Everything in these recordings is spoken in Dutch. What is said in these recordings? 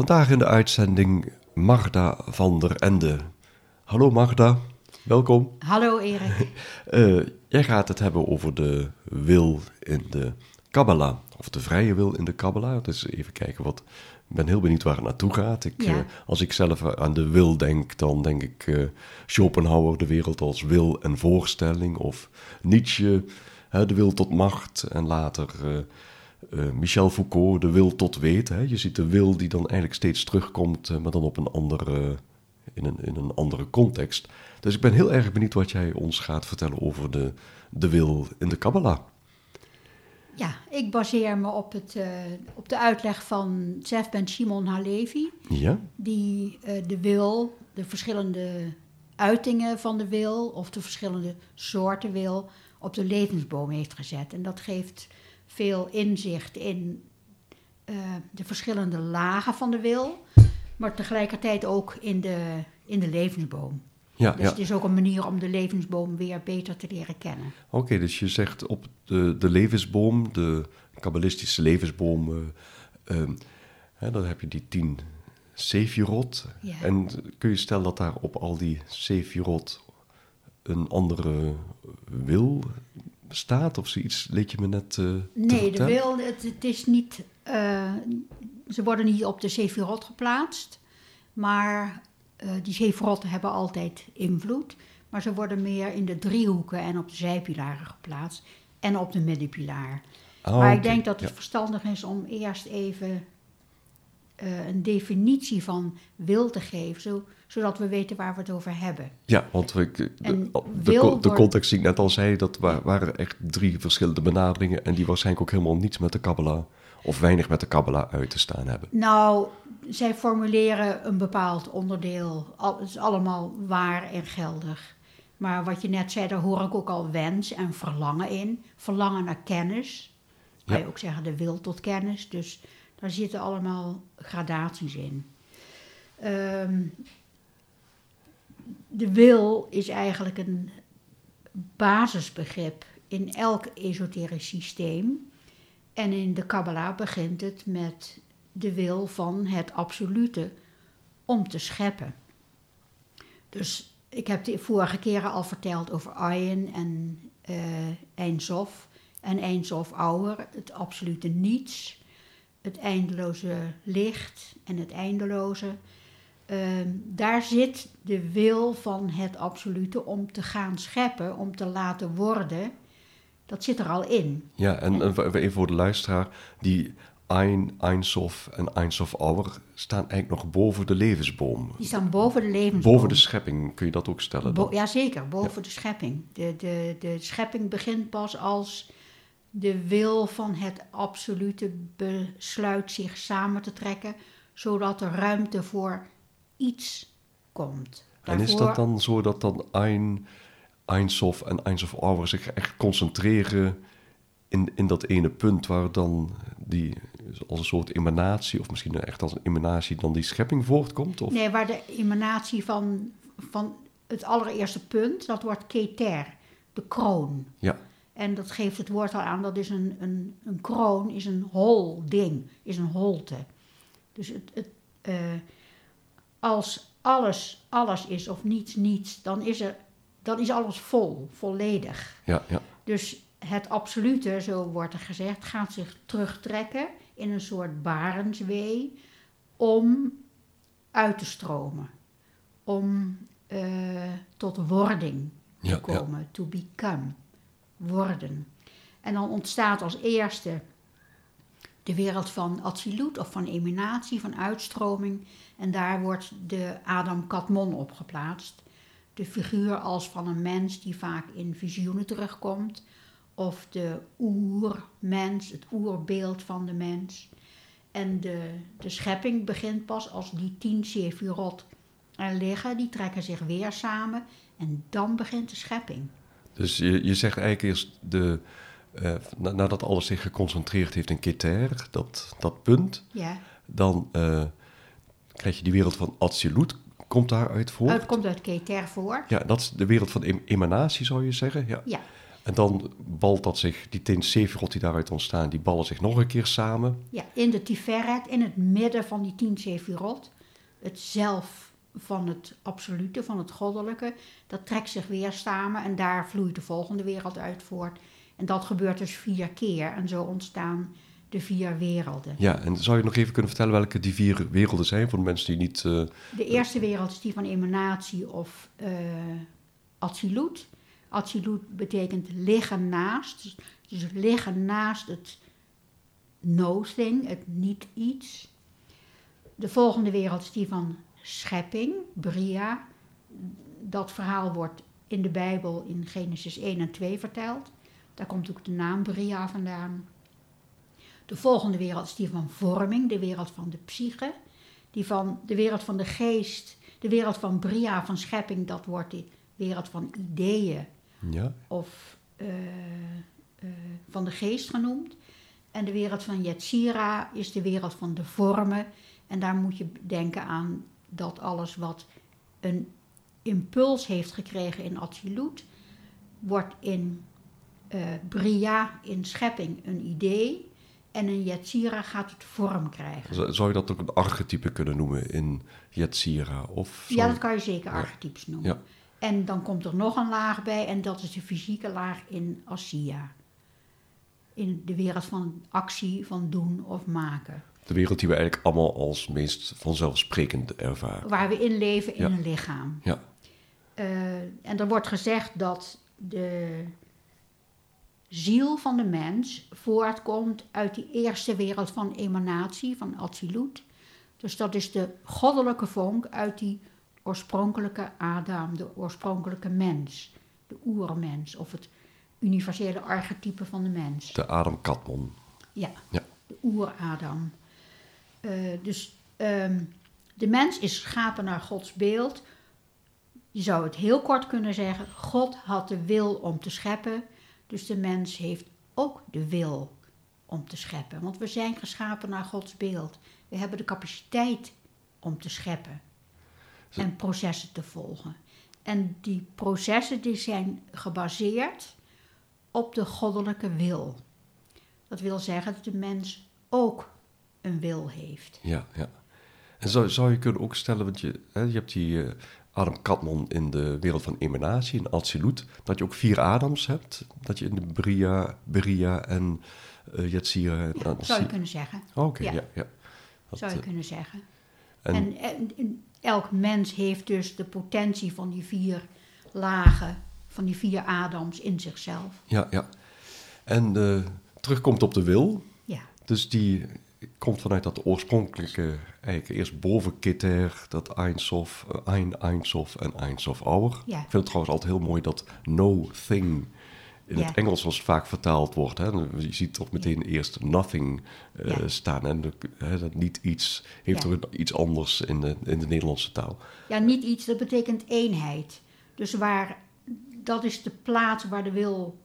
Vandaag in de uitzending Magda van der Ende. Hallo Magda, welkom. Hallo Erik. Uh, jij gaat het hebben over de wil in de Kabbalah, of de vrije wil in de Kabbalah. Dus even kijken wat. Ik ben heel benieuwd waar het naartoe gaat. Ik, Ja. eh, als ik zelf aan de wil denk, dan denk ik eh, Schopenhauer, de wereld als wil en voorstelling. Of Nietzsche, hè, de wil tot macht. En later eh, eh, Michel Foucault, de wil tot weten. Hè. Je ziet de wil die dan eigenlijk steeds terugkomt, eh, maar dan op een andere, in, een, in een andere context. Dus ik ben heel erg benieuwd wat jij ons gaat vertellen over de, de wil in de Kabbalah. Ja, ik baseer me op, het, eh, op de uitleg van Zef Ben Shimon Halevi, Ja? die eh, de wil, de verschillende uitingen van de wil of de verschillende soorten wil op de levensboom heeft gezet. En dat geeft veel inzicht in eh, de verschillende lagen van de wil, maar tegelijkertijd ook in de, in de levensboom. Ja, Dus ja. het is ook een manier om de levensboom weer beter te leren kennen. Oké, dus je zegt op de, de levensboom, de kabbalistische levensboom, eh, ehm, hè, dan heb je die tien Sefirot. Ja. En kun je stellen dat daar op al die Sefirot een andere wil staat? Of zoiets leed je me net eh Nee, de vertellen? wil, het, het is niet. eh, ze worden niet op de Sefirot geplaatst. Maar eh, die Sefirot hebben altijd invloed. Maar ze worden meer in de driehoeken en op de zijpilaren geplaatst. En op de middenpilaar. Ah, maar ik denk dat het ja. verstandig is om eerst even eh, een definitie van wil te geven. Zo, zodat we weten waar we het over hebben. Ja, want ik, de, de, context die ik net al zei, dat wa- waren echt drie verschillende benaderingen. En die waarschijnlijk ook helemaal niets met de Kabbalah, of weinig met de Kabbalah uit te staan hebben. Nou, zij formuleren een bepaald onderdeel. Al- Het is allemaal waar en geldig. Maar wat je net zei, daar hoor ik ook al wens en verlangen in. Verlangen naar kennis. Kan Ja. je ook zeggen de wil tot kennis. Dus daar zitten allemaal gradaties in. Ehm, de wil is eigenlijk een basisbegrip in elk esoterisch systeem. En in de Kabbalah begint het met de wil van het absolute om te scheppen. Dus ik heb de vorige keren al verteld over Ayin en eh Ein Sof en Ein Sof Auer, het absolute niets, het eindeloze licht en het eindeloze. Ehm, daar zit de wil van het absolute om te gaan scheppen, om te laten worden. Dat zit er al in. Ja, en, en even voor de luisteraar, die Ein, Einsof en Einsof Auer staan eigenlijk nog boven de levensboom. Die staan boven de levensboom. Boven de schepping, kun je dat ook stellen? Bo jazeker, boven de schepping. De, de, de schepping begint pas als de wil van het absolute besluit zich samen te trekken, zodat er ruimte voor iets komt. En is dat dan zo dat dan Ein, Einsof en Einsof Auer zich echt concentreren in, in dat ene punt waar dan die als een soort emanatie, of misschien echt als een emanatie, dan die schepping voortkomt? Of? Nee, waar de emanatie van, van het allereerste punt, dat wordt keter, de kroon. Ja, En dat geeft het woord al aan, dat is een, een, een kroon, is een hol ding, is een holte. Dus het, het, eh, als alles alles is of niets niets, dan is, er, dan is alles vol, volledig. ja, ja. Dus het absolute, zo wordt er gezegd, gaat zich terugtrekken in een soort barenswee om uit te stromen. Om eh, tot wording te ja. komen, to become, worden. En dan ontstaat als eerste de wereld van Atsilut of van emanatie, van uitstroming. En daar wordt de Adam Katmon op geplaatst. De figuur als van een mens die vaak in visioenen terugkomt. Of de oermens, het oerbeeld van de mens. En de, de schepping begint pas als die tien sefirot er liggen. Die trekken zich weer samen. En dan begint de schepping. Dus je, je zegt eigenlijk eerst de, eh, na- nadat alles zich geconcentreerd heeft in Keter, dat, dat punt, Ja. dan eh, krijg je die wereld van Absolute, komt daaruit voort. Het komt uit Keter voort. Ja, dat is de wereld van em- emanatie, zou je zeggen. Ja. Ja. En dan balt dat zich, die tien Sefirot die daaruit ontstaan, die ballen zich nog een keer samen. Ja, in de Tiferet, in het midden van die tien Sefirot, het zelf van het absolute, van het goddelijke, dat trekt zich weer samen en daar vloeit de volgende wereld uit voort. En dat gebeurt dus vier keer en zo ontstaan de vier werelden. Ja, en zou je nog even kunnen vertellen welke die vier werelden zijn voor de mensen die niet... eh, De eerste wereld is die van emanatie of eh Atsilut. Atsilut betekent liggen naast, dus, dus liggen naast het no-thing, het niet-iets. De volgende wereld is die van schepping, Bria. Dat verhaal wordt in de Bijbel in Genesis 1 en 2 verteld. Daar komt ook de naam Bria vandaan. De volgende wereld is die van vorming, de wereld van de psyche. Die van de wereld van de geest, de wereld van Bria, van schepping, dat wordt de wereld van ideeën ja, of eh, eh, van de geest genoemd. En de wereld van Yetzira is de wereld van de vormen. En daar moet je denken aan dat alles wat een impuls heeft gekregen in Atsilut, wordt in eh, Bria, in schepping, een idee. En in Yetzira gaat het vorm krijgen. zou je dat ook een archetype kunnen noemen in Yetzira? Of Ja, dat kan je zeker archetypes noemen. Ja. En dan komt er nog een laag bij en dat is de fysieke laag in Asiya. In de wereld van actie, van doen of maken. De wereld die we eigenlijk allemaal als meest vanzelfsprekend ervaren. Waar we in leven in Ja. een lichaam. Ja, Eh, en er wordt gezegd dat de ziel van de mens voortkomt uit die eerste wereld van emanatie, van Atsilut. Dus dat is de goddelijke vonk uit die oorspronkelijke Adam, de oorspronkelijke mens, de oermens of het universele archetype van de mens. de Adam Katmon. Ja, Ja. de oeradam. Eh dus ehm, de mens is geschapen naar Gods beeld. Je zou het heel kort kunnen zeggen: God had de wil om te scheppen, dus de mens heeft ook de wil om te scheppen. Want we zijn geschapen naar Gods beeld. We hebben de capaciteit om te scheppen en processen te volgen. En die processen die zijn gebaseerd op de goddelijke wil. Dat wil zeggen dat de mens ook een wil heeft. Ja, ja. En zou, zou je kunnen ook stellen, want je, hè, je hebt die eh, Adam Katmon in de wereld van emanatie, in Absolute, dat je ook vier Adams hebt. Dat je in de Bria, Beria en uh, Yetzira... en Ja, zou je kunnen zeggen. Oh, Oké, Ja. ja. ja, Dat, Zou je eh, kunnen zeggen. en, En, en- elk mens heeft dus de potentie van die vier lagen, van die vier Adams in zichzelf. ja, ja. En eh, terugkomt op de wil. Ja, Dus die komt vanuit dat oorspronkelijke, eigenlijk eerst boven Keter, dat Eindsof, eh, Ein, Eindsof en Eindsof Auer. Ja. Ik vind het trouwens altijd heel mooi dat no thing in Ja. het Engels zoals het vaak vertaald wordt. Hè. Je ziet toch meteen eerst nothing eh, Ja. staan. En de- hè, dat niet iets heeft er iets anders in de, in de Nederlandse taal. ja niet iets, dat betekent eenheid. Dus waar, dat is de plaats waar de wil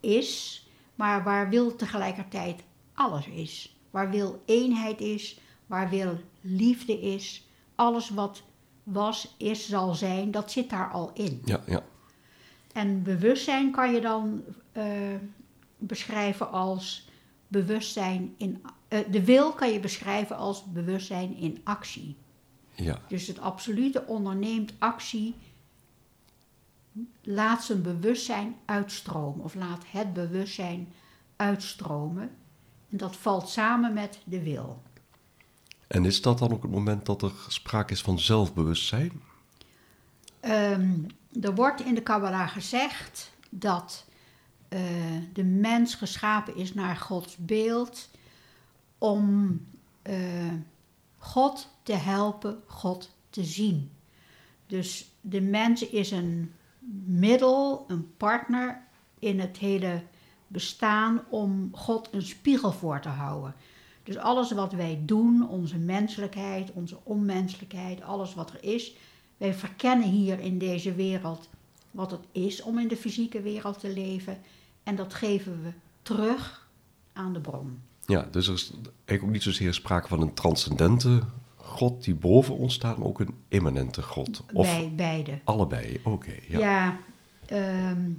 is, maar waar wil tegelijkertijd alles is. Waar wil eenheid is, waar wil liefde is. Alles wat was, is, zal zijn, dat zit daar al in. Ja, ja. En bewustzijn kan je dan eh, beschrijven als bewustzijn in. eh, de wil kan je beschrijven als bewustzijn in actie. ja. Dus het absolute onderneemt actie, laat zijn bewustzijn uitstromen of laat het bewustzijn uitstromen. En dat valt samen met de wil. En is dat dan ook het moment dat er sprake is van zelfbewustzijn? Ehm, er wordt in de Kabbalah gezegd dat eh, de mens geschapen is naar Gods beeld om eh, God te helpen, God te zien. Dus de mens is een middel, een partner in het hele bestaan om God een spiegel voor te houden. Dus alles wat wij doen, onze menselijkheid, onze onmenselijkheid, alles wat er is, wij verkennen hier in deze wereld wat het is om in de fysieke wereld te leven en dat geven we terug aan de bron. Ja, dus er is eigenlijk ook niet zozeer sprake van een transcendente God die boven ons staat, maar ook een immanente God. Of Bij, beide. Allebei, oké. ja, ja ehm,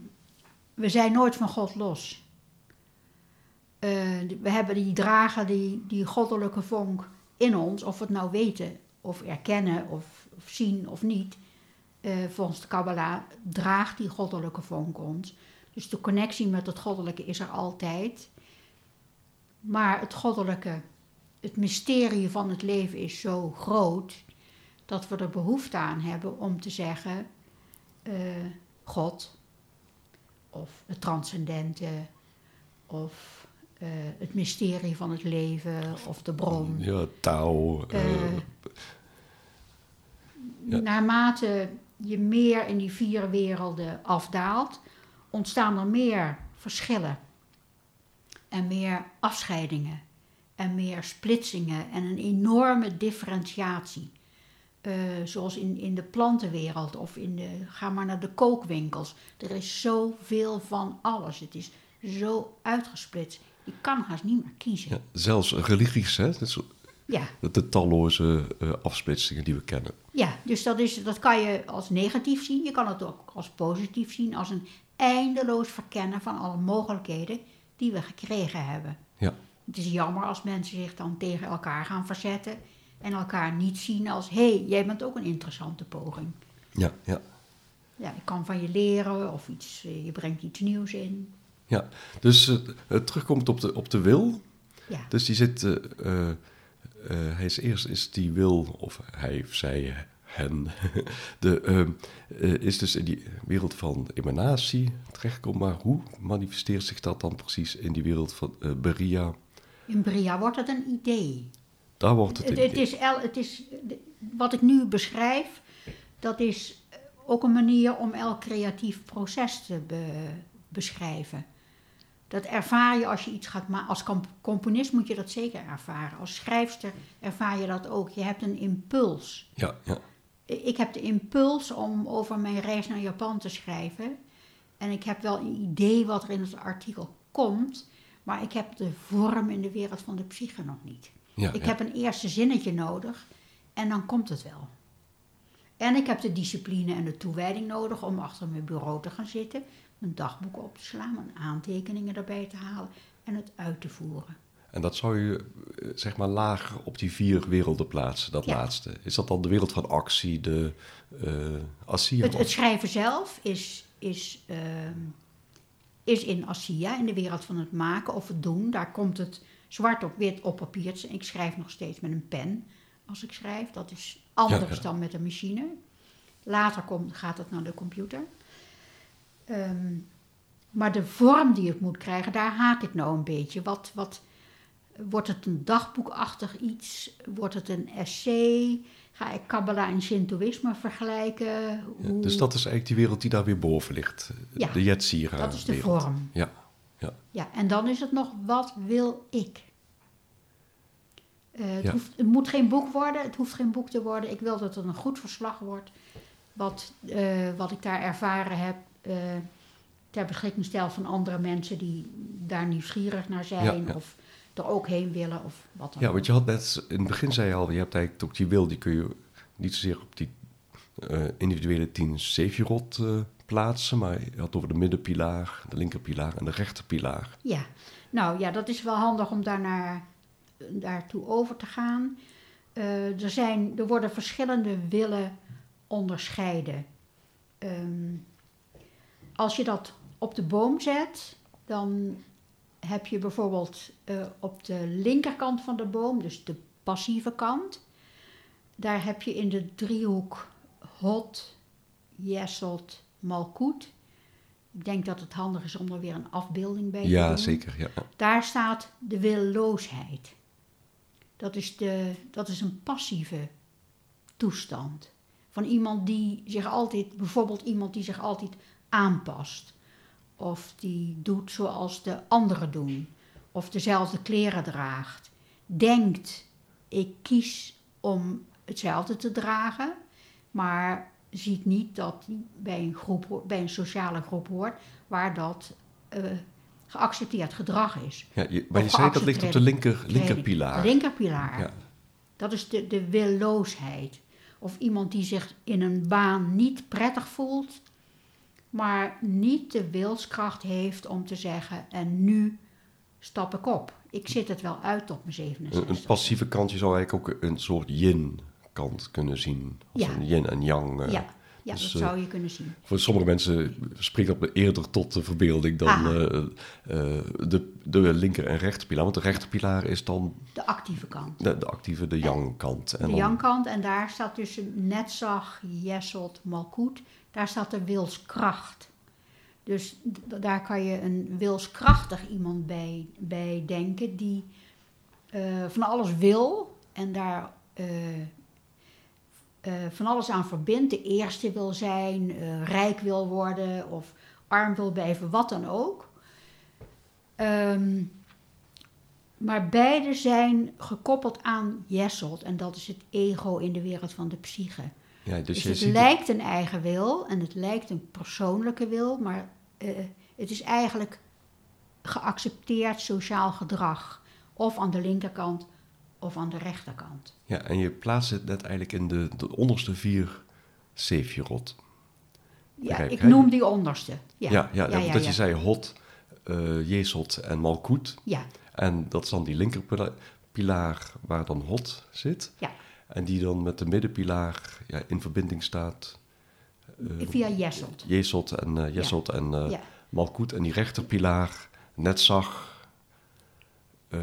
we zijn nooit van God los. Uh, we hebben die dragen, die, die goddelijke vonk in ons, of we het nou weten, of erkennen, of, of zien of niet. Uh, volgens de Kabbalah draagt die goddelijke vonk ons. Dus de connectie met het goddelijke is er altijd. Maar het goddelijke, het mysterie van het leven is zo groot dat we er behoefte aan hebben om te zeggen: uh, God, of het transcendente, of uh, het mysterie van het leven, of de bron. Ja, touw. Uh, ja. Naarmate je meer in die vier werelden afdaalt, ontstaan er meer verschillen en meer afscheidingen en meer splitsingen en een enorme differentiatie. Uh, zoals in, in de plantenwereld of in de, ga maar naar de kookwinkels. Er is zoveel van alles. Het is zo uitgesplitst. Je kan haast niet meer kiezen. Ja, zelfs religies, hè? Dat ja. De talloze uh, afsplitsingen die we kennen. Ja, dus dat, is, dat kan je als negatief zien. Je kan het ook als positief zien. Als een eindeloos verkennen van alle mogelijkheden die we gekregen hebben. Ja. Het is jammer als mensen zich dan tegen elkaar gaan verzetten en elkaar niet zien als: hé, hey, jij bent ook een interessante poging. Ja, ja. Ja, ik kan van je leren of iets, eh, je brengt iets nieuws in. Ja, dus uh, het terugkomt op de, op de wil. Ja. Dus die zit, uh, hij is eerst is die wil, of hij of zij, hen, de, ehm, is dus in die wereld van emanatie terechtgekomen. Maar hoe manifesteert zich dat dan precies in die wereld van Beria? In Beria wordt het een idee. Daar wordt het, het, het is, het is Wat ik nu beschrijf, dat is ook een manier om elk creatief proces te beschrijven. Dat ervaar je als je iets gaat maken. Als componist moet je dat zeker ervaren. Als schrijfster ervaar je dat ook. Je hebt een impuls. Ja, ja. Ik heb de impuls om over mijn reis naar Japan te schrijven. En ik heb wel een idee wat er in het artikel komt. Maar ik heb de vorm in de wereld van de psyche nog niet. Ja, ik heb een eerste zinnetje nodig en dan komt het wel. En ik heb de discipline en de toewijding nodig om achter mijn bureau te gaan zitten, mijn dagboek op te slaan, mijn aantekeningen erbij te halen en het uit te voeren. En dat zou je eh, zeg maar lager op die vier werelden plaatsen, dat laatste. Is dat dan de wereld van actie, de uh, Assia? Het, het, schrijven zelf is, is, uh, is in Assia, in de wereld van het maken of het doen. Daar komt het zwart op wit op papiertje. Ik schrijf nog steeds met een pen als ik schrijf. Dat is anders dan met een machine. Later komt, gaat het naar de computer. Ehm, maar de vorm die het moet krijgen, daar haak ik nou een beetje. Wat, wat, wordt het een dagboekachtig iets? Wordt het een essay? Ga ik Kabbalah en Shintoïsme vergelijken? Hoe... dus dat is eigenlijk die wereld die daar weer boven ligt. Ja, de Yetzira dat is de wereld. vorm. Ja. Ja. ja, en dan is het nog, wat wil ik? Uh, het, hoeft, het, moet geen boek worden, het hoeft geen boek te worden. Ik wil dat het een goed verslag wordt. Wat, uh, wat ik daar ervaren heb, uh, ter beschikking stel van andere mensen die daar nieuwsgierig naar zijn. Ja, ja. Of er ook heen willen of wat dan Ja, want je had net, in het begin zei je al, je hebt eigenlijk ook die wil, die kun je niet zozeer op die individuele tien Sefirot plaatsen, maar je had over de middenpilaar, de linkerpilaar en de rechterpilaar. Ja, nou ja, dat is wel handig om daarnaar, daartoe over te gaan. Uh, er, zijn, er worden verschillende willen onderscheiden. Um, als je dat op de boom zet, dan heb je bijvoorbeeld uh, op de linkerkant van de boom, dus de passieve kant, daar heb je in de driehoek hot, jesselt, Malkoet. Ik denk dat het handig is om er weer een afbeelding bij te ja, doen. Zeker, ja, Daar staat de willoosheid. Dat is, de, dat is een passieve toestand. Van iemand die zich altijd, bijvoorbeeld iemand die zich altijd aanpast. Of die doet zoals de anderen doen. Of dezelfde kleren draagt. Denkt, ik kies om hetzelfde te dragen. Maar ziet niet dat hij bij een, groep, bij een sociale groep hoort waar dat uh, geaccepteerd gedrag is. Ja, je, maar je zei dat ligt op de linker, linkerpilaar. Linkerpilaar. Ja. Dat is de, de willoosheid. Of iemand die zich in een baan niet prettig voelt, maar niet de wilskracht heeft om te zeggen: en nu stap ik op. Ik zit het wel uit op mijn 67. Een, een passieve kant, je zou eigenlijk ook een soort yin kant kunnen zien. Als ja. een yin en yang. Uh, ja. Ja, dus, dat zou je kunnen zien. Voor sommige mensen spreekt dat eerder tot de verbeelding dan uh, de, de linker- en rechterpilaar. Want de rechterpilaar is dan... De actieve kant. De, de actieve, de yang-kant. De dan... yang-kant. En daar staat tussen Netzach, Jesselt, Malkoet. Daar staat de wilskracht. Dus daar kan je een wilskrachtig iemand bij, bij denken die van alles wil en daar uh, van alles aan verbindt. De eerste wil zijn, uh, rijk wil worden of arm wil blijven, wat dan ook. Um, maar beide zijn gekoppeld aan Jesselt en dat is het ego in de wereld van de psyche. Ja, dus, dus het lijkt een eigen wil en het lijkt een persoonlijke wil, maar uh, het is eigenlijk geaccepteerd sociaal gedrag. Of aan de linkerkant of aan de rechterkant. Ja, en je plaatst het net eigenlijk in de, de onderste vier Sefirot. Ja, ik noem die onderste. Ja, ja, ja, ja, dat je zei Hot, uh, Jezot en Malkoet. Ja. En dat is dan die linkerpilaar waar dan Hot zit. Ja. En die dan met de middenpilaar ja, in verbinding staat. Uh, Via Jezot. Jezot en, uh, Jezot en uh, Malkoet. En die rechterpilaar, Netzach,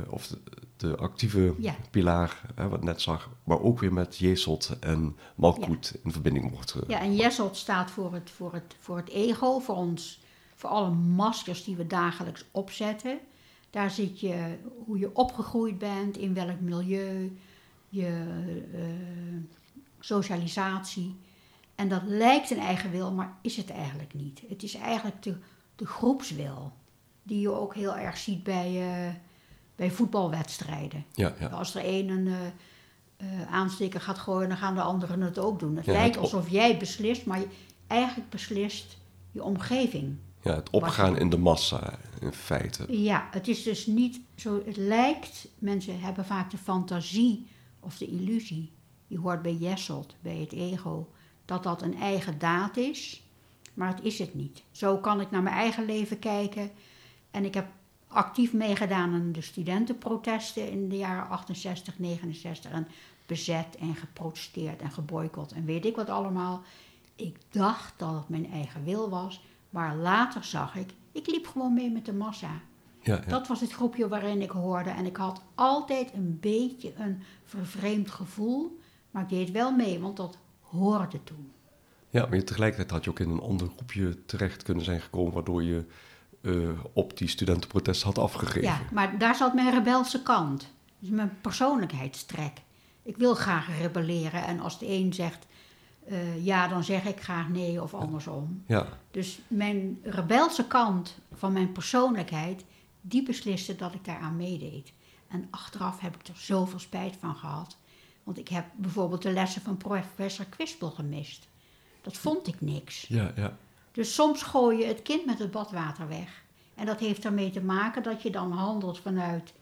of de, de actieve pilaar, hè, wat net zag, maar ook weer met Jesot en Malkoet in verbinding wordt. Ja, en Jesot staat voor het, voor, het, voor het ego, voor ons, voor alle maskers die we dagelijks opzetten. Daar zit je hoe je opgegroeid bent, in welk milieu, je uh, socialisatie. En dat lijkt een eigen wil, maar is het eigenlijk niet. Het is eigenlijk de, de groepswil, die je ook heel erg ziet bij. Uh, bij voetbalwedstrijden. Ja, ja. Als er één een uh, aansteker gaat gooien, dan gaan de anderen het ook doen. Het lijkt alsof jij beslist, maar je, eigenlijk beslist je omgeving. Ja, het opgaan in de massa, in feite. Ja, het is dus niet zo. Het lijkt, mensen hebben vaak de fantasie of de illusie. Je hoort bij Jesselt, bij het ego, dat dat een eigen daad is. Maar het is het niet. Zo kan ik naar mijn eigen leven kijken. En ik heb actief meegedaan aan de studentenprotesten in de jaren 68, 69 en bezet en geprotesteerd en geboycott en weet ik wat allemaal. Ik dacht dat het mijn eigen wil was, maar later zag ik, ik liep gewoon mee met de massa. Ja, ja. Dat was het groepje waarin ik hoorde en ik had altijd een beetje een vervreemd gevoel, maar ik deed wel mee, want dat hoorde toen. Ja, maar tegelijkertijd had je ook in een ander groepje terecht kunnen zijn gekomen, waardoor je uh, op die studentenprotest had afgegeven. Ja, maar daar zat mijn rebelse kant. Dus mijn persoonlijkheidstrek. Ik wil graag rebelleren en als de een zegt uh, ja, dan zeg ik graag nee of andersom. Ja. Dus mijn rebelse kant van mijn persoonlijkheid, die besliste dat ik daaraan meedeed. En achteraf heb ik er zoveel spijt van gehad. Want ik heb bijvoorbeeld de lessen van professor Quispel gemist. Dat vond ik niks. Ja, ja. Dus soms gooi je het kind met het badwater weg. En dat heeft ermee te maken dat je dan handelt vanuit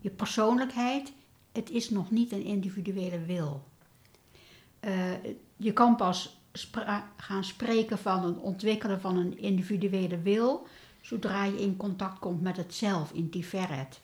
je persoonlijkheid. Het is nog niet een individuele wil. Uh, je kan pas gaan spreken van het ontwikkelen van een individuele wil zodra je in contact komt met het zelf in Tiferet.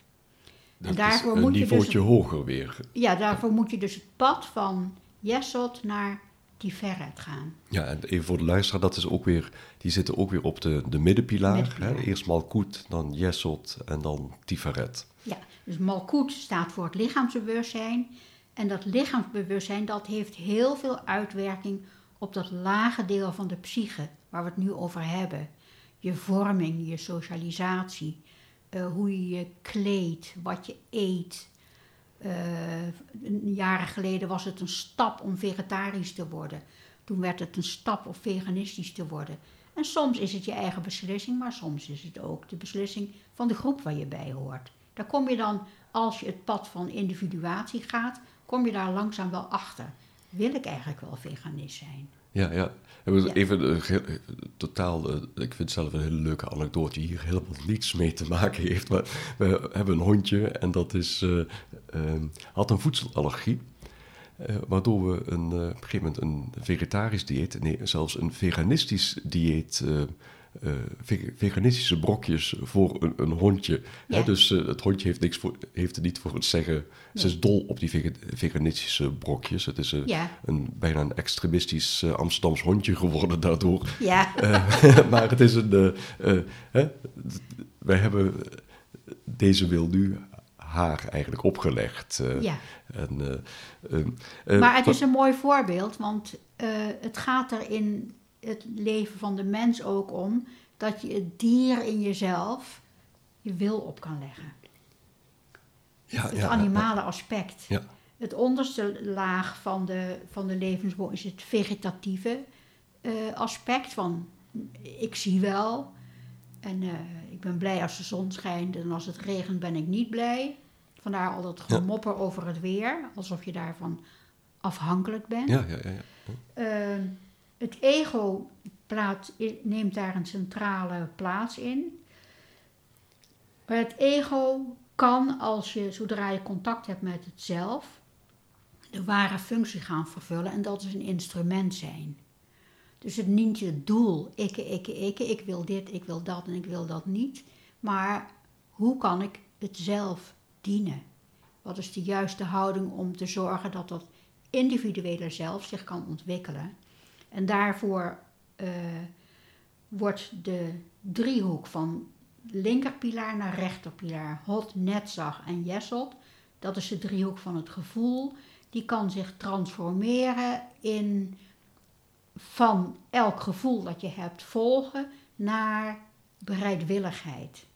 Dat en daarvoor is een moet je dus, hoger weer. Ja, daarvoor moet je dus het pad van Jesot naar die gaan. Ja, en even voor de luisteraar, dat is ook weer, die zitten ook weer op de, de middenpilaar. Hè? Eerst Malkoet, dan Jesot en dan Tiferet. Ja, dus Malkoet staat voor het lichaamsbewustzijn. En dat lichaamsbewustzijn, dat heeft heel veel uitwerking op dat lage deel van de psyche, waar we het nu over hebben. Je vorming, je socialisatie, uh, hoe je je kleedt, wat je eet, Uh, jaren geleden was het een stap om vegetarisch te worden. Toen werd het een stap om veganistisch te worden. En soms is het je eigen beslissing, maar soms is het ook de beslissing van de groep waar je bij hoort. Daar kom je dan, als je het pad van individuatie gaat, kom je daar langzaam wel achter. Wil ik eigenlijk wel veganist zijn? Ja, ja. Even uh, totaal, uh, ik vind zelf een hele leuke anekdote die hier helemaal niets mee te maken heeft. Maar we hebben een hondje en dat is, uh, had een voedselallergie. waardoor we een, op een gegeven moment een vegetarisch dieet, nee, zelfs een veganistisch dieet uh, veganistische brokjes voor een, een hondje. Hè? Dus uh, het hondje heeft, niks voor, heeft er niet voor het zeggen. Ze is dol op die veganistische brokjes. Het is uh, een, bijna een extremistisch Amsterdams hondje geworden daardoor. Ja. maar het is een... Hè? wij hebben deze wil nu haar eigenlijk opgelegd. ja. En, maar het is een mooi voorbeeld, want het gaat er in het leven van de mens ook om dat je het dier in jezelf je wil op kan leggen. Ja, het ja, animale aspect. Ja. Het onderste laag van de, van de levensboom is het vegetatieve uh, aspect van ik zie wel en uh, ik ben blij als de zon schijnt en als het regent ben ik niet blij. Vandaar al dat gemopper over het weer, alsof je daarvan afhankelijk bent. Ja, ja, ja. ja. Uh, het ego neemt daar een centrale plaats in. Maar het ego kan, als je, zodra je contact hebt met het zelf, de ware functie gaan vervullen en dat is een instrument zijn. Dus het niet je doel, ikke, ikke, ikke, ik wil dit, ik wil dat en ik wil dat niet. Maar hoe kan ik het zelf dienen? Wat is de juiste houding om te zorgen dat dat individuele zelf zich kan ontwikkelen? En daarvoor uh, wordt de driehoek van linkerpilaar naar rechterpilaar, hot, netzag en jesselt, dat is de driehoek van het gevoel, die kan zich transformeren in van elk gevoel dat je hebt volgen naar bereidwilligheid.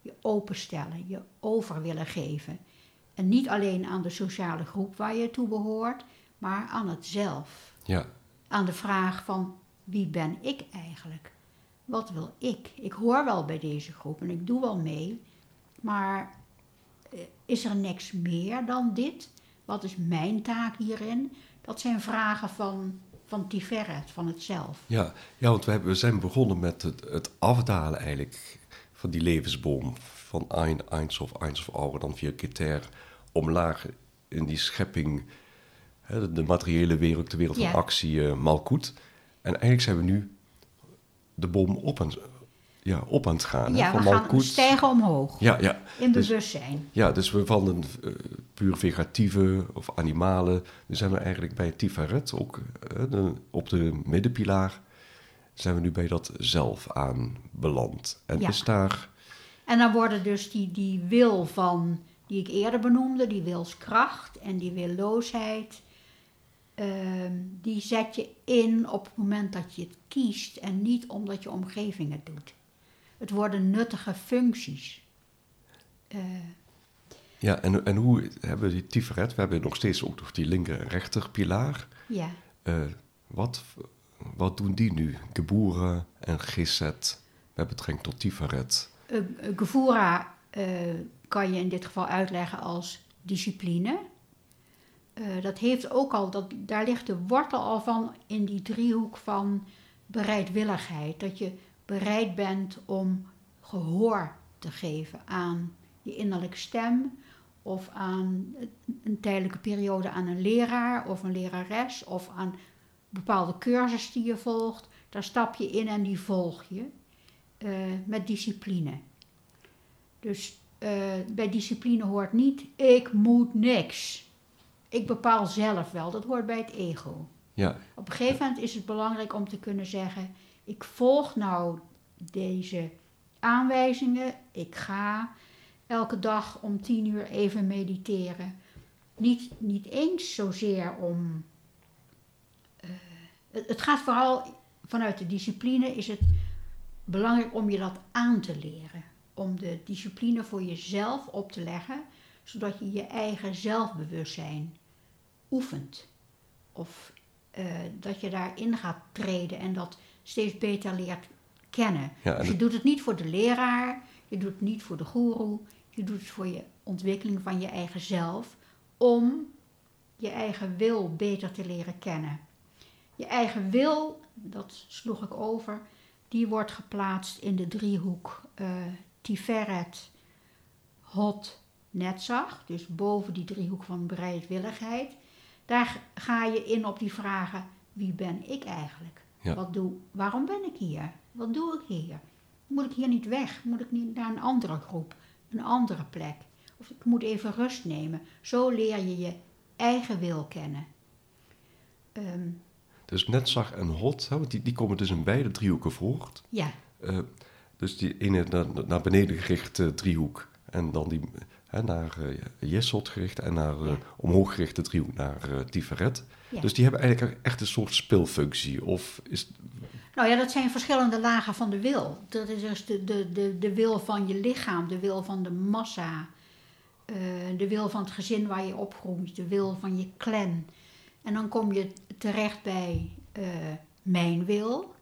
Je openstellen, je over willen geven. En niet alleen aan de sociale groep waar je toe behoort, maar aan het zelf. Ja aan de vraag van wie ben ik eigenlijk? Wat wil ik? Ik hoor wel bij deze groep en ik doe wel mee, maar eh, is er niks meer dan dit? Wat is mijn taak hierin? Dat zijn vragen van, van Tiferet, van het zelf. Ja, ja want we, hebben, zijn begonnen met het, het afdalen eigenlijk van die levensboom. Van Ein, Eins of Eins dan via Keter, omlaag in die schepping de, materiële wereld, de wereld van actie, uh, Malkoet. En eigenlijk zijn we nu de boom op aan, ja, op aan het gaan. Ja, van we gaan stijgen omhoog. Ja, ja. In dus, bewustzijn. Ja, dus we van een uh, puur vegetieve of animale... Nu zijn we eigenlijk bij Tiferet, ook uh, op de middenpilaar... zijn we nu bij dat zelf aanbeland. En ja. is daar... En dan worden dus die, die wil van, die ik eerder benoemde, die wilskracht en die willoosheid Ehm, die zet je in op het moment dat je het kiest en niet omdat je omgeving het doet. Het worden nuttige functies. Uh, ja, en, en hoe hebben we die Tiferet? We hebben nog steeds ook nog die linker en rechter pilaar. Ja. Uh, wat, wat doen die nu? Geboera en Geset met betrekking tot Tiferet? Uh, Gevura kan je in dit geval uitleggen als discipline. Uh, dat heeft ook al, dat, daar ligt de wortel al van in die driehoek van bereidwilligheid. Dat je bereid bent om gehoor te geven aan je innerlijke stem of aan een tijdelijke periode aan een leraar of een lerares of aan bepaalde cursus die je volgt. Daar stap je in en die volg je uh, met discipline. Dus uh, bij discipline hoort niet ik moet niks ik bepaal zelf wel, dat hoort bij het ego. Ja. Op een gegeven moment is het belangrijk om te kunnen zeggen: ik volg nou deze aanwijzingen, ik ga elke dag om tien uur even mediteren. Niet, niet eens zozeer om. Uh, het, het gaat vooral vanuit de discipline, is het belangrijk om je dat aan te leren. Om de discipline voor jezelf op te leggen zodat je je eigen zelfbewustzijn oefent. Of eh, dat je daarin gaat treden en dat steeds beter leert kennen. Ja, dus je doet het niet voor de leraar, je doet het niet voor de goeroe, je doet het voor je ontwikkeling van je eigen zelf, om je eigen wil beter te leren kennen. Je eigen wil, dat sloeg ik over, die wordt geplaatst in de driehoek eh Tiferet, Hot, Netzach, dus boven die driehoek van bereidwilligheid. Daar ga je in op die vragen, wie ben ik eigenlijk? Ja. Wat doe, waarom ben ik hier? Wat doe ik hier? Moet ik hier niet weg? Moet ik niet naar een andere groep, een andere plek? Of ik moet even rust nemen. Zo leer je je eigen wil kennen. Ehm, Dus Netzach en Hot, hè, want die, die komen dus in beide driehoeken voor. ja, Eh, dus die ene naar, naar beneden gerichte driehoek. En dan die hè, naar eh Jesod gericht en naar eh, Ja. omhoog gerichte driehoek naar Tiferet. Ja. Dus die hebben eigenlijk echt een soort speelfunctie. Of is, Nou ja, dat zijn verschillende lagen van de wil. Dat is dus de, de, de, de wil van je lichaam, de wil van de massa, de wil van het gezin waar je opgroeit, de wil van je clan. En dan kom je terecht bij mijn wil.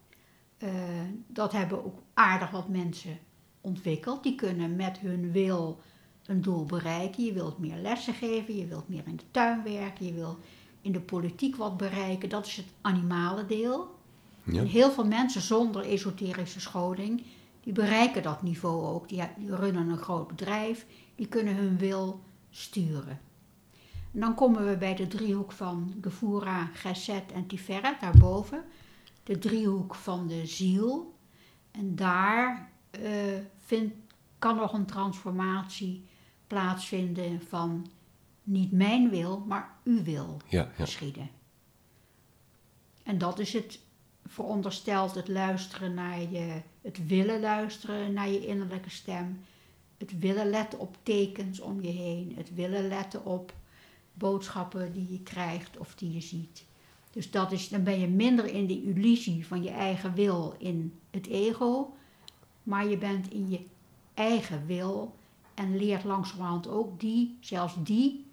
Dat hebben ook aardig wat mensen ontwikkeld. Die kunnen met hun wil een doel bereiken. Je wilt meer lessen geven, je wilt meer in de tuin werken, je wilt in de politiek wat bereiken. Dat is het animale deel. ja? En heel veel mensen zonder esoterische scholing, die bereiken dat niveau ook. Die, die runnen een groot bedrijf, die kunnen hun wil sturen. En dan komen we bij de driehoek van Gevura, Geset en Tiferet, daarboven. De driehoek van de ziel. En daar eh, kan nog een transformatie plaatsvinden van niet mijn wil, maar uw wil Ja, ja. geschieden. En dat is het veronderstelt het luisteren naar je, het willen luisteren naar je innerlijke stem, het willen letten op tekens om je heen, het willen letten op boodschappen die je krijgt of die je ziet. Dus dat is, dan ben je minder in de illusie van je eigen wil in het ego, maar je bent in je eigen wil en leert langzamerhand ook die, zelfs die,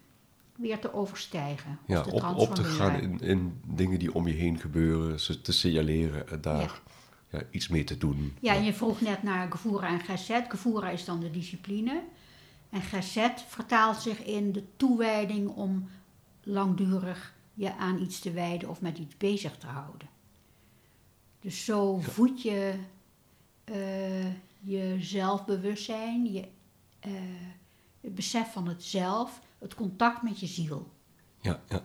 weer te overstijgen. Ja, te op, op te gaan in, in dingen die om je heen gebeuren, ze te signaleren en daar ja. iets mee te doen. Ja, en je vroeg net naar Gevura en Geset. Gevura is dan de discipline. En Geset vertaalt zich in de toewijding om langdurig je aan iets te wijden of met iets bezig te houden. Dus zo voed je eh, je zelfbewustzijn, je, eh, het besef van het zelf, het contact met je ziel. Ja, ja.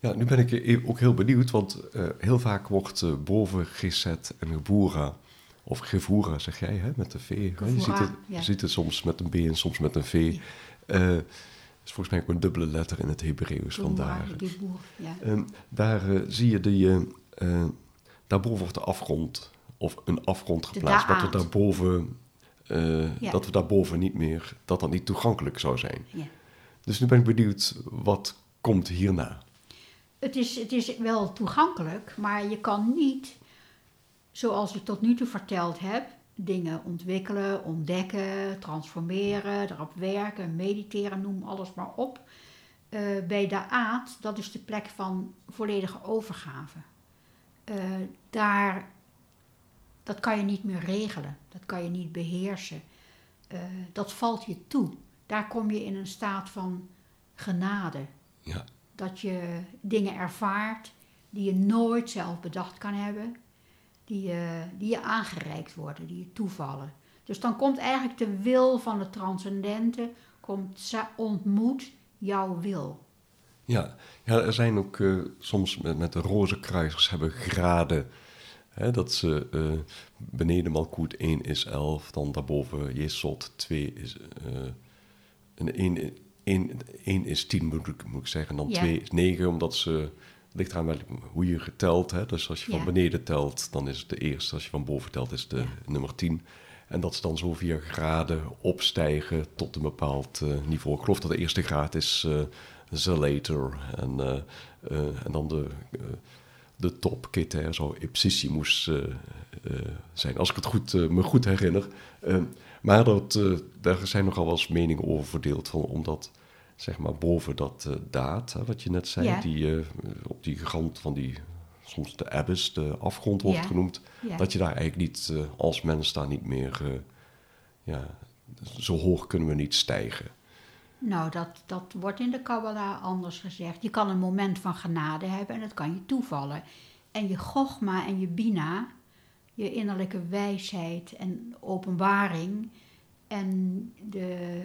Ja, nu ben ik e- ook heel benieuwd, want eh, heel vaak wordt eh, boven Geset en Gebura, of Gevura zeg jij, hè, met de V. Je, ziet het, ja. je ziet het soms met een B en soms met een V. Eh is volgens mij ook een dubbele letter in het Hebreeuws, vandaar. Ja. Ehm, daar zie je die, daarboven wordt de afgrond, of een afgrond geplaatst, we daad. daarboven, Ja. dat we daarboven niet meer, dat dat niet toegankelijk zou zijn. ja. Dus nu ben ik benieuwd, wat komt hierna? Het is, het is wel toegankelijk, maar je kan niet, zoals ik tot nu toe verteld heb, dingen ontwikkelen, ontdekken, transformeren, erop werken, mediteren, noem alles maar op. Eh, bij de aard, dat is de plek van volledige overgave. Eh, daar, dat kan je niet meer regelen, dat kan je niet beheersen. Eh, dat valt je toe. Daar kom je in een staat van genade Ja, dat je dingen ervaart die je nooit zelf bedacht kan hebben, die je, die je aangereikt worden, die je toevallen. Dus dan komt eigenlijk de wil van het transcendente, komt, ontmoet jouw wil. ja. ja er zijn ook eh, soms met, met de roze kruisers hebben graden. Hè, dat ze eh, beneden Malkoet 1 is 11, dan daarboven Jesod 2 is... eh en 1, 1, 1 is 10 moet ik, moet ik zeggen, dan Ja. 2 is 9, omdat ze... Het ligt eraan hoe je geteld. Hè? Dus als je van beneden telt, dan is het de eerste. Als je van boven telt, is het de Ja. nummer 10. En dat ze dan zo via graden opstijgen tot een bepaald eh, niveau. Ik geloof dat de eerste graad is eh Zelator. En, eh, en dan de, de top Keter zou Ipsissimus uh, zijn, als ik het goed, me goed herinner. maar dat, daar zijn nogal wel eens meningen over verdeeld, van, omdat zeg maar boven dat daad, wat je net zei, die op die rand van die soms de abyss, de afgrond wordt genoemd, dat je daar eigenlijk niet als mens daar niet meer, ja, zo hoog kunnen we niet stijgen. Nou, dat, dat wordt in de Kabbalah anders gezegd. Je kan een moment van genade hebben en dat kan je toevallen. En je gogma en je bina, je innerlijke wijsheid en openbaring en de,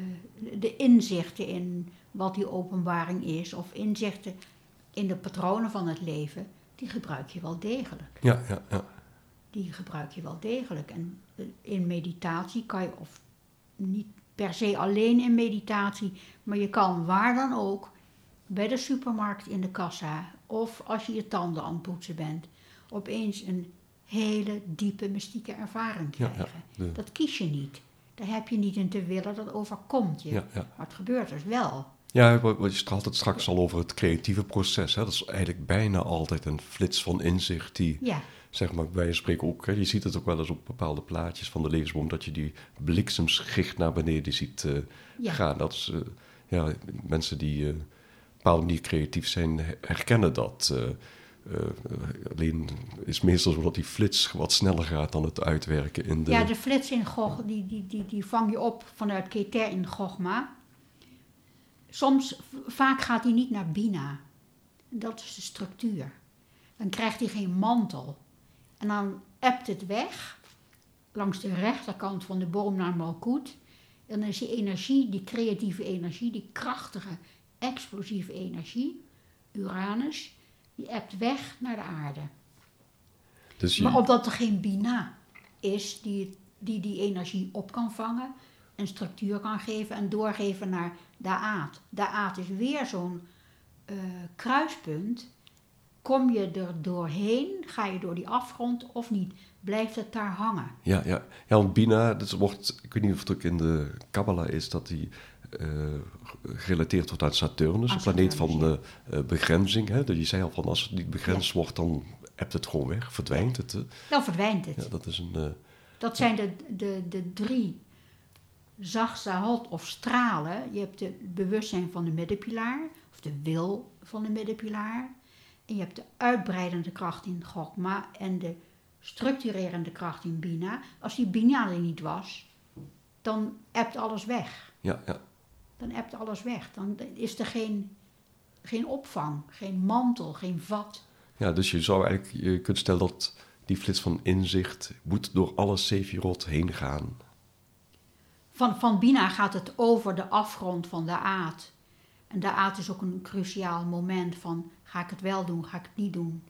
de inzichten in wat die openbaring is, of inzichten in de patronen van het leven, die gebruik je wel degelijk. Ja, ja, ja. Die gebruik je wel degelijk. En in meditatie kan je, of niet per se alleen in meditatie, maar je kan waar dan ook, bij de supermarkt in de kassa of als je je tanden aan het poetsen bent, opeens een hele diepe mystieke ervaring krijgen. Dat kies je niet. Daar heb je niet in te willen, dat overkomt je. Ja, maar het gebeurt dus wel. Ja, je had het straks al over het creatieve proces. Hè? Dat is eigenlijk bijna altijd een flits van inzicht die zeg maar, wij spreken ook, hè, je ziet het ook wel eens op bepaalde plaatjes van de levensboom, dat je die bliksemschicht naar beneden ziet uh, gaan. Dat is, uh, ja, mensen die uh, op een bepaalde manier creatief zijn, herkennen dat. alleen is meestal zo dat die flits wat sneller gaat dan het uitwerken in de... Ja, de flits in Gog, die, die, die, die vang je op vanuit Keter in Gogma. Soms, vaak gaat hij niet naar Bina. Dat is de structuur. Dan krijgt hij geen mantel. En dan ebt het weg langs de rechterkant van de boom naar Malkoet. En dan is die energie, die creatieve energie, die krachtige, explosieve energie, Uranus, die ebt weg naar de aarde. Dus je... Maar opdat er geen bina is die, die die energie op kan vangen, een structuur kan geven en doorgeven naar de aard. De aard is weer zo'n uh, kruispunt Kom je er doorheen? Ga je door die afgrond of niet? Blijft het daar hangen? Ja, ja. ja want Bina, dat wordt, ik weet niet of het ook in de Kabbalah is, dat die uh, gerelateerd wordt aan Saturnus, een planeet van de uh, begrenzing. Hè? Dat je zei al van als het niet begrensd wordt, dan hebt het gewoon weg, verdwijnt het. Dan verdwijnt het. Ja, dat is een. Uh, dat zijn de, de, de drie of stralen. Je hebt het bewustzijn van de middenpilaar, of de wil van de middenpilaar. En je hebt de uitbreidende kracht in Gokma en de structurerende kracht in Bina. Als die Bina er niet was, dan ebt alles weg. Ja, ja. Dan ebt alles weg. Dan is er geen, geen opvang, geen mantel, geen vat. Ja, dus je zou eigenlijk, je kunt stellen dat die flits van inzicht moet door alle Sefirot heen gaan. Van, van Bina gaat het over de afgrond van de aard. En de aard is ook een cruciaal moment van Ga ik het wel doen? Ga ik het niet doen?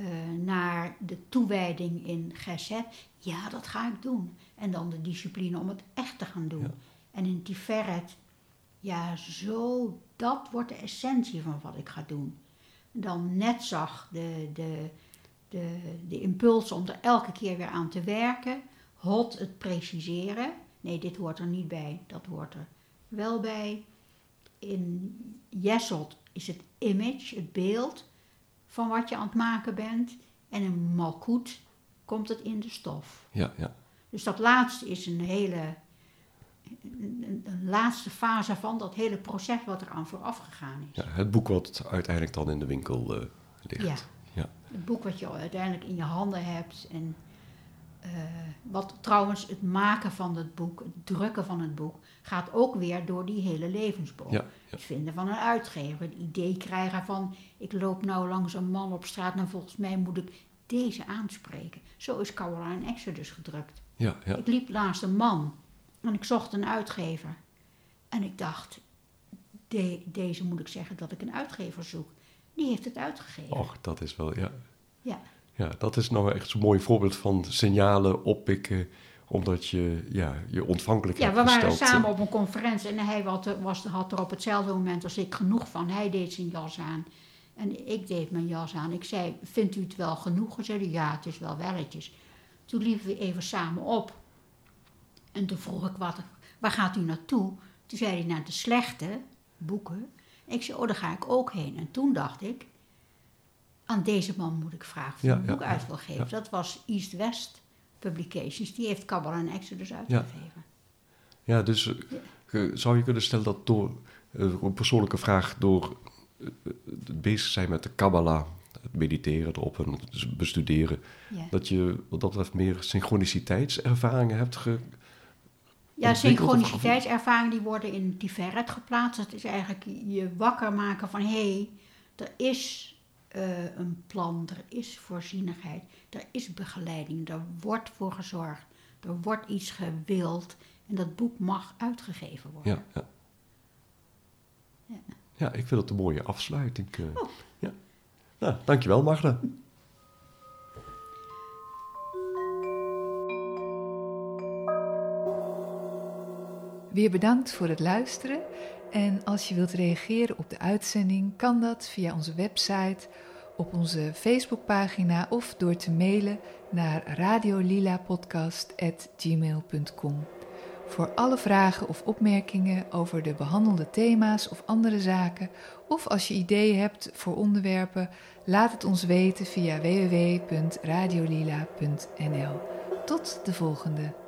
Uh, naar de toewijding in Geset. Ja, dat ga ik doen. En dan de discipline om het echt te gaan doen. En in Tiferet, ja, zo, dat wordt de essentie van wat ik ga doen. Dan net zag de, de, de, de impuls om er elke keer weer aan te werken. Hot het preciseren. Nee, dit hoort er niet bij. Dat hoort er wel bij. In Jesselt is het image, het beeld van wat je aan het maken bent. En in malkoet komt het in de stof. Ja, ja. Dus dat laatste is een hele, een, laatste fase van dat hele proces wat er aan vooraf gegaan is. Ja, het boek wat uiteindelijk dan in de winkel uh, ligt. Ja. ja. Het boek wat je uiteindelijk in je handen hebt en uh, wat trouwens het maken van het boek, het drukken van het boek, gaat ook weer door die hele levensboom. Ja, Het vinden van een uitgever, het idee krijgen van ik loop nou langs een man op straat en volgens mij moet ik deze aanspreken. Zo is Caroline Exodus gedrukt. Ja, ja. Ik liep naast een man en ik zocht een uitgever. En ik dacht, deze moet ik zeggen dat ik een uitgever zoek. Die heeft het uitgegeven. Och, dat is wel, ja. Ja. Ja, dat is nou echt zo'n mooi voorbeeld van signalen oppikken omdat je ja, je ontvankelijk Ja, we waren samen op een conferentie en hij had, was, had er op hetzelfde moment als ik genoeg van. Hij deed zijn jas aan en ik deed mijn jas aan. Ik zei, vindt u het wel genoeg? Hij zei, ja, het is wel welletjes. Toen liepen we even samen op. En toen vroeg ik, wat, waar gaat u naartoe? Toen zei hij, naar de slechte boeken. Ik zei, oh, daar ga ik ook heen. En toen dacht ik, aan deze man moet ik vragen of Ja, een boek uit wil geven. Dat was East West Publications. Die heeft Kabbalah en Exodus uitgegeven. Ja, dus eh, zou je kunnen stellen dat door eh, een persoonlijke vraag, door eh, eh, bezig zijn met de Kabbalah, het mediteren erop en het bestuderen, Ja, dat je wat dat betreft meer synchroniciteitservaringen hebt ge, ja synchroniciteitservaringen die worden in Tiferet geplaatst. Dat is eigenlijk je wakker maken van... hé, hey, er is eh, een plan, er is voorzienigheid, er is begeleiding, er wordt voor gezorgd, er wordt iets gewild en dat boek mag uitgegeven worden. Ja, ja. Ja. Ja, ik vind dat een mooie afsluiting. eh. Oh. Ja. Nou, dankjewel Magda. Weer bedankt voor het luisteren. En als je wilt reageren op de uitzending, kan dat via onze website, op onze Facebookpagina of door te mailen naar radiolilapodcast.gmail.com. Voor alle vragen of opmerkingen over de behandelde thema's of andere zaken, of als je ideeën hebt voor onderwerpen, laat het ons weten via www.radiolila.nl. Tot de volgende!